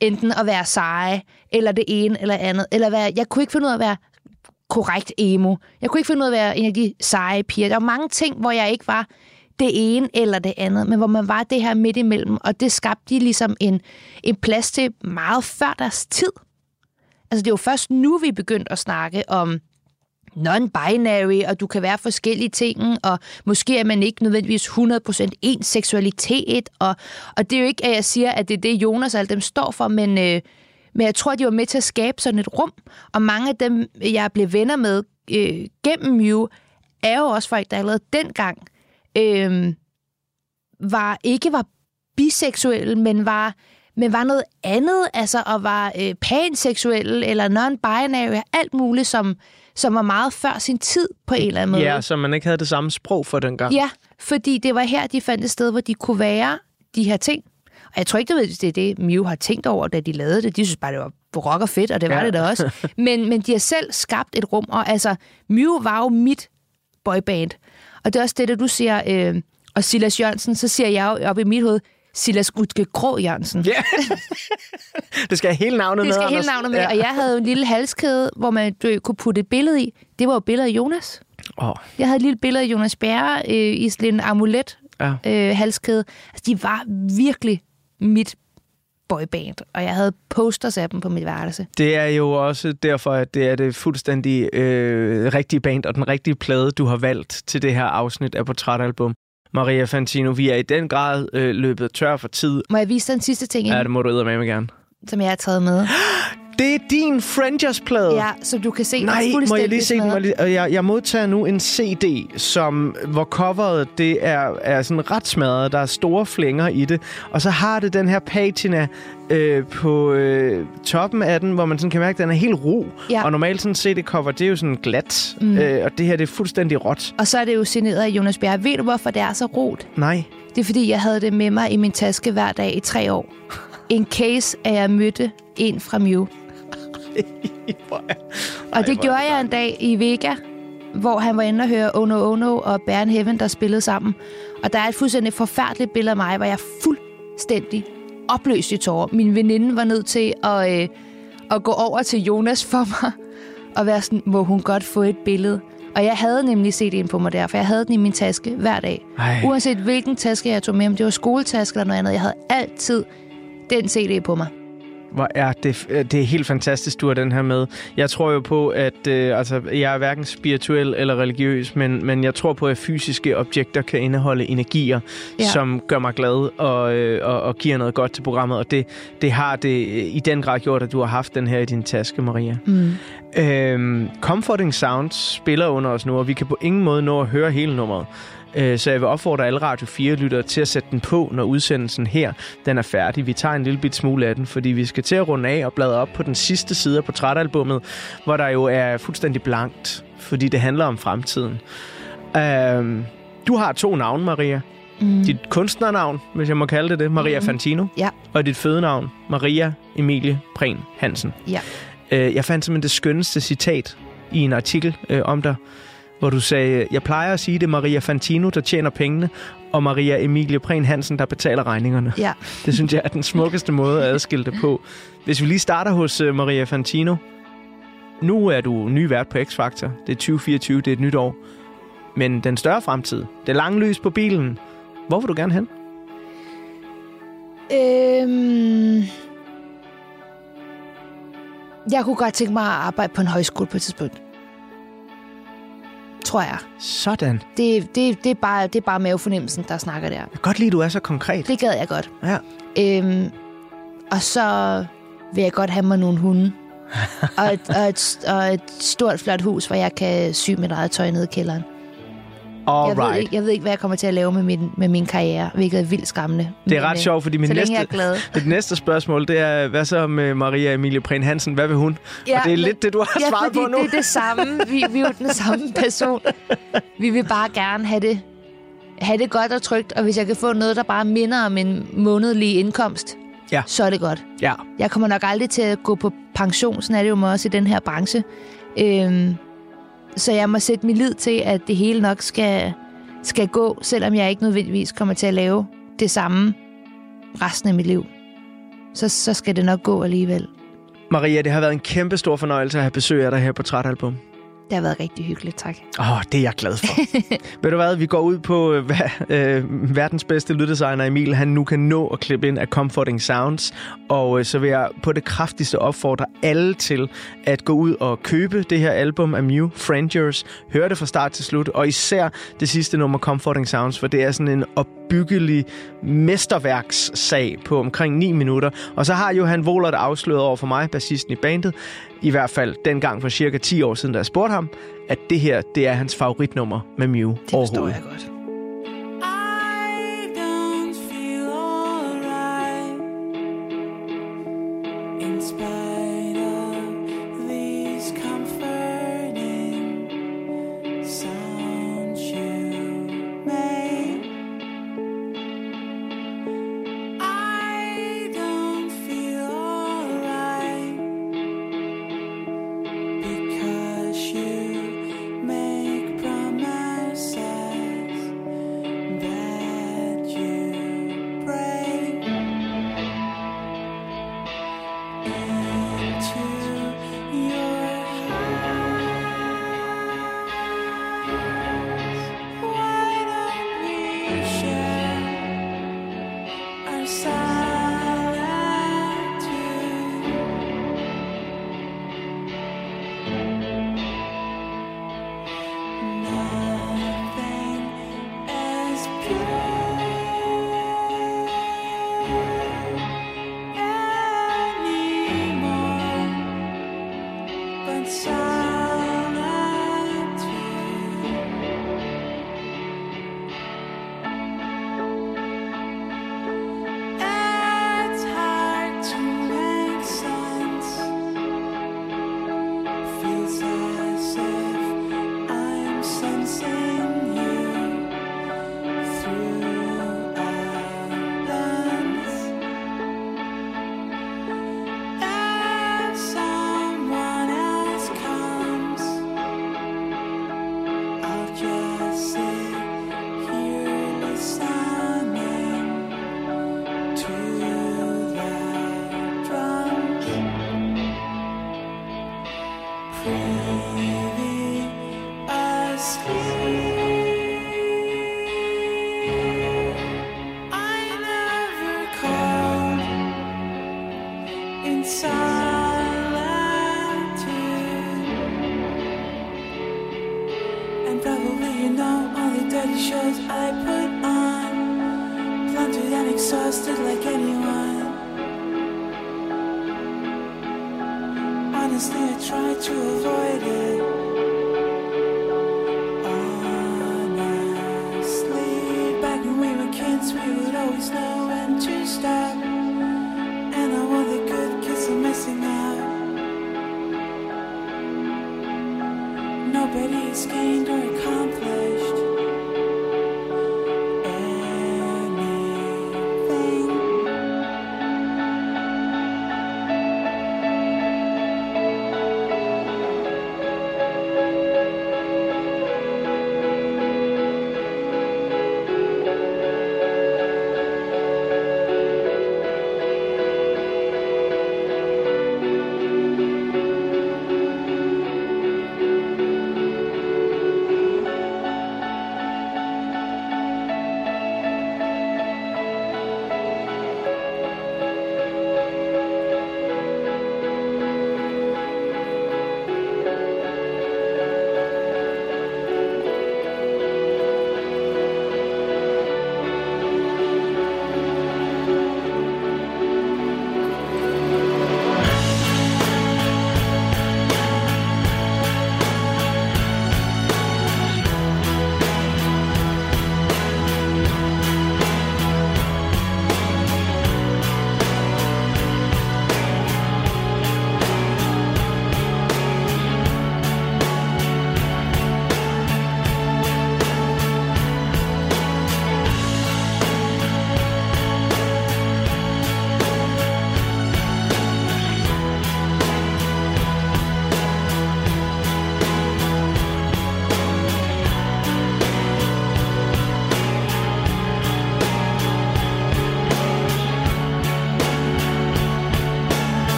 enten at være seje, eller det ene eller andet, eller være, jeg kunne ikke finde ud af at være korrekt emo. Jeg kunne ikke finde ud af at være en af de seje piger. Der var mange ting, hvor jeg ikke var det ene eller det andet, men hvor man var det her midt imellem, og det skabte de ligesom en, en plads til meget før deres tid. Altså det er jo først nu, vi er begyndt at snakke om non-binary, og du kan være forskellige ting, og måske er man ikke nødvendigvis 100% ens seksualitet, og, og det er jo ikke, at jeg siger, at det er det, Jonas og alle dem står for, men, øh, men jeg tror, de var med til at skabe sådan et rum, og mange af dem, jeg blev venner med øh, gennem Mew, er jo også folk, der allerede dengang øh, var, ikke var biseksuelle, men var, men var noget andet, altså og var øh, panseksuelle eller non-binary, alt muligt, som, som var meget før sin tid på en eller anden måde. Ja, så man ikke havde det samme sprog for dengang. Ja, fordi det var her, de fandt et sted, hvor de kunne være de her ting. Og jeg tror ikke, det er det, Mew har tænkt over, da de lavede det. De synes bare, det var rock og fedt, og det var ja. det da også. *laughs* Men, men de har selv skabt et rum, og altså, Mew var jo mit boyband. Og det er også det, du siger, øh, og Silas Jørgensen, så siger jeg jo op i mit hoved, Silas Utke Grå Jørgensen. Ja. det skal have hele navnet Det med. skal hele Anders. navnet med, ja. og jeg havde jo en lille halskæde, hvor man du, kunne putte et billede i. Det var jo billedet af Jonas. Åh, Jeg havde et lille billede af Jonas Bjerre øh, i sådan en amulet ja. øh, halskæde. Altså, de var virkelig mit boyband, og jeg havde posters af dem på mit værelse. Det er jo også derfor, at det er det fuldstændig øh, rigtige band og den rigtige plade, du har valgt til det her afsnit af Portrætalbum. Maria Fantino, vi er i den grad øh, løbet tør for tid. Må jeg vise dig en sidste ting, Ja, ja, det må du med gerne. som jeg har taget med? *gasps* Det er din Frangers-plade. Ja, som du kan se. Nej, må jeg lige se den? Må jeg, jeg, jeg modtager nu en CD, som, hvor coveret det er, er sådan ret smadret. Der er store flænger i det. Og så har det den her patina øh, på øh, toppen af den, hvor man sådan kan mærke, at den er helt ro. Ja. Og normalt sådan CD-cover, det er jo sådan glat. Mm. Øh, og det her, det er fuldstændig råt. Og så er det jo signeret af Jonas Bjerre. Ved du, hvorfor det er så rot? Nej. Det er, fordi jeg havde det med mig i min taske hver dag i tre år. In case, at jeg mødte en fra Mew. *laughs* Og det gjorde jeg en dag i Vega, hvor han var inde og høre Ono Ono og Bæren Heaven, der spillede sammen. Og der er et fuldstændig forfærdeligt billede af mig, hvor jeg er fuldstændig opløst i tårer. Min veninde var nødt til at, øh, at gå over til Jonas for *laughs* mig og være sådan, må hun godt få et billede. Og jeg havde nemlig CD'en på mig der, for jeg havde den i min taske hver dag. Ej. Uanset hvilken taske jeg tog med, om det var skoletaske eller noget andet, jeg havde altid den CD på mig. Hvor er det, det er helt fantastisk, du har den her med. Jeg tror jo på, at øh, altså, jeg er hverken spirituel eller religiøs, men, men jeg tror på, at fysiske objekter kan indeholde energier, ja. Som gør mig glad og, øh, og, og giver noget godt til programmet. Og det, det har det i den grad gjort, at du har haft den her i din taske, Maria. Mm. Øhm, Comforting Sounds spiller under os nu, og vi kan på ingen måde nå at høre hele nummeret. Øh, Så jeg vil opfordre alle Radio 4-lyttere til at sætte den på, når udsendelsen her den er færdig. Vi tager en lille bit smule af den, fordi vi skal til at runde af og bladre op på den sidste side af portrætalbummet, hvor der jo er fuldstændig blankt, fordi det handler om fremtiden. Øhm, Du har to navne, Maria. Mm. Dit kunstnernavn, hvis jeg må kalde det det, Maria Mhm. Fantino. Ja. Og dit fødenavn, Maria Emilie Prehn Hansen. Ja. Øh, jeg fandt simpelthen det skønneste citat i en artikel øh, om dig, hvor du sagde, jeg plejer at sige, det er Maria Fantino, der tjener pengene, og Maria Emilie Prehn Hansen, der betaler regningerne. Ja. *laughs* Det synes jeg er den smukkeste måde at adskille det på. Hvis vi lige starter hos uh, Maria Fantino. Nu er du ny vært på X-Factor. Det er 2024, det er et nyt år. Men den større fremtid, det lange lys på bilen. Hvor vil du gerne hen? Øhm, jeg kunne godt tænke mig at arbejde på en højskole på et tidspunkt. Tror jeg. Sådan. Det, det, det, er, bare, det er bare mavefornemmelsen, der snakker der. Jeg kan godt lide, at du er så konkret. Det gad jeg godt. Ja. Øhm, og så vil jeg godt have mig nogle hunde. *laughs* og, et, og, et, og et stort, flot hus, hvor jeg kan sy mit eget tøj nede i kælderen. Jeg ved, Alright. ikke, jeg ved ikke, hvad jeg kommer til at lave med min, med min karriere, hvilket er vildt skræmmende. Det er Men, ret øh, sjovt, fordi min næste, jeg er glad. *laughs* mit næste spørgsmål, det er, hvad så med Maria Emilie Prehn Hansen? Hvad vil hun? Ja, og det er men- lidt det, du har ja, svaret fordi på nu. det er det samme. Vi, vi er jo den samme person. Vi vil bare gerne have det, have det godt og trygt, og hvis jeg kan få noget, der bare minder om en månedlig indkomst, Ja. så er det godt. Ja. Jeg kommer nok aldrig til at gå på pension, sådan er det jo også i den her branche. Øhm, så jeg må sætte min lid til, at det hele nok skal, skal gå, selvom jeg ikke nødvendigvis kommer til at lave det samme resten af mit liv. Så, så skal det nok gå alligevel. Maria, det har været en kæmpe stor fornøjelse at have besøg af dig her på Trætalbum. Det har været rigtig hyggeligt, tak. Åh, oh, det er jeg glad for. *laughs* Ved du hvad, vi går ud på, øh, øh, verdens bedste lyddesigner Emil, han nu kan nå at klippe ind af Comforting Sounds. Og øh, så vil jeg på det kraftigste opfordre alle til at gå ud og købe det her album af Mew, Frangers. Høre det fra start til slut, og især det sidste nummer, Comforting Sounds, for det er sådan en opbyggelig mesterværkssag på omkring 9 minutter. Og så har Johan Wohlert afsløret over for mig, bassisten i bandet, i hvert fald dengang for cirka 10 år siden, da jeg spurgte ham, at det her, det er hans favoritnummer med Mew Det forstår jeg godt.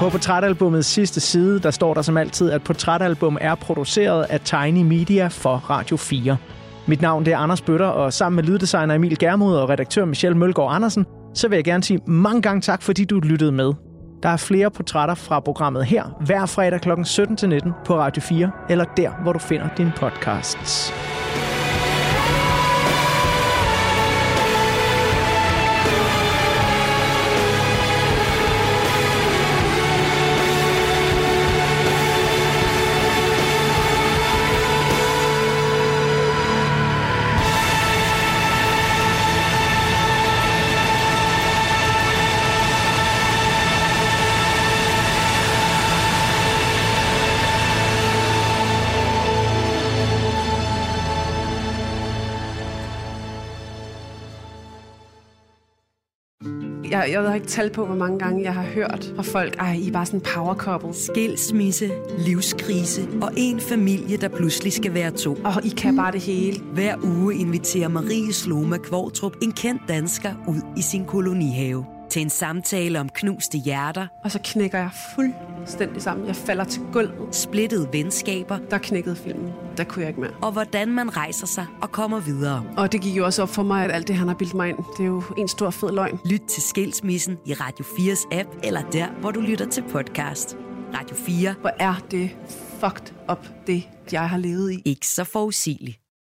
På portrætalbumets sidste side, der står der som altid, at portrætalbum er produceret af Tiny Media for Radio 4. Mit navn det er Anders Bøtter, og sammen med lyddesigner Emil Germod og redaktør Michelle Mølgaard Andersen, så vil jeg gerne sige mange gange tak, fordi du lyttede med. Der er flere portrætter fra programmet her, hver fredag kl. 17-19 på Radio 4, eller der, hvor du finder dine podcasts. Jeg, jeg ved ikke tal på, hvor mange gange jeg har hørt fra folk, ej, I er bare sådan power couple. Skilsmisse, livskrise og en familie, der pludselig skal være to. Og I kan bare det hele. Hver uge inviterer Marie Sloma Kvortrup en kendt dansker ud i sin kolonihave til en samtale om knuste hjerter, Og så knækker jeg fuldstændig sammen. Jeg falder til gulvet. splittede venskaber Der knækkede filmen. Der kunne jeg ikke mere. og hvordan man rejser sig og kommer videre. Og det gik jo også op for mig, at alt det, han har bildt mig ind, det er jo en stor fed løgn. Lyt til Skilsmissen i Radio 4's app eller der, hvor du lytter til podcast. Radio 4. Hvor er det fucked up, det jeg har levet i. Ikke så forudsigeligt.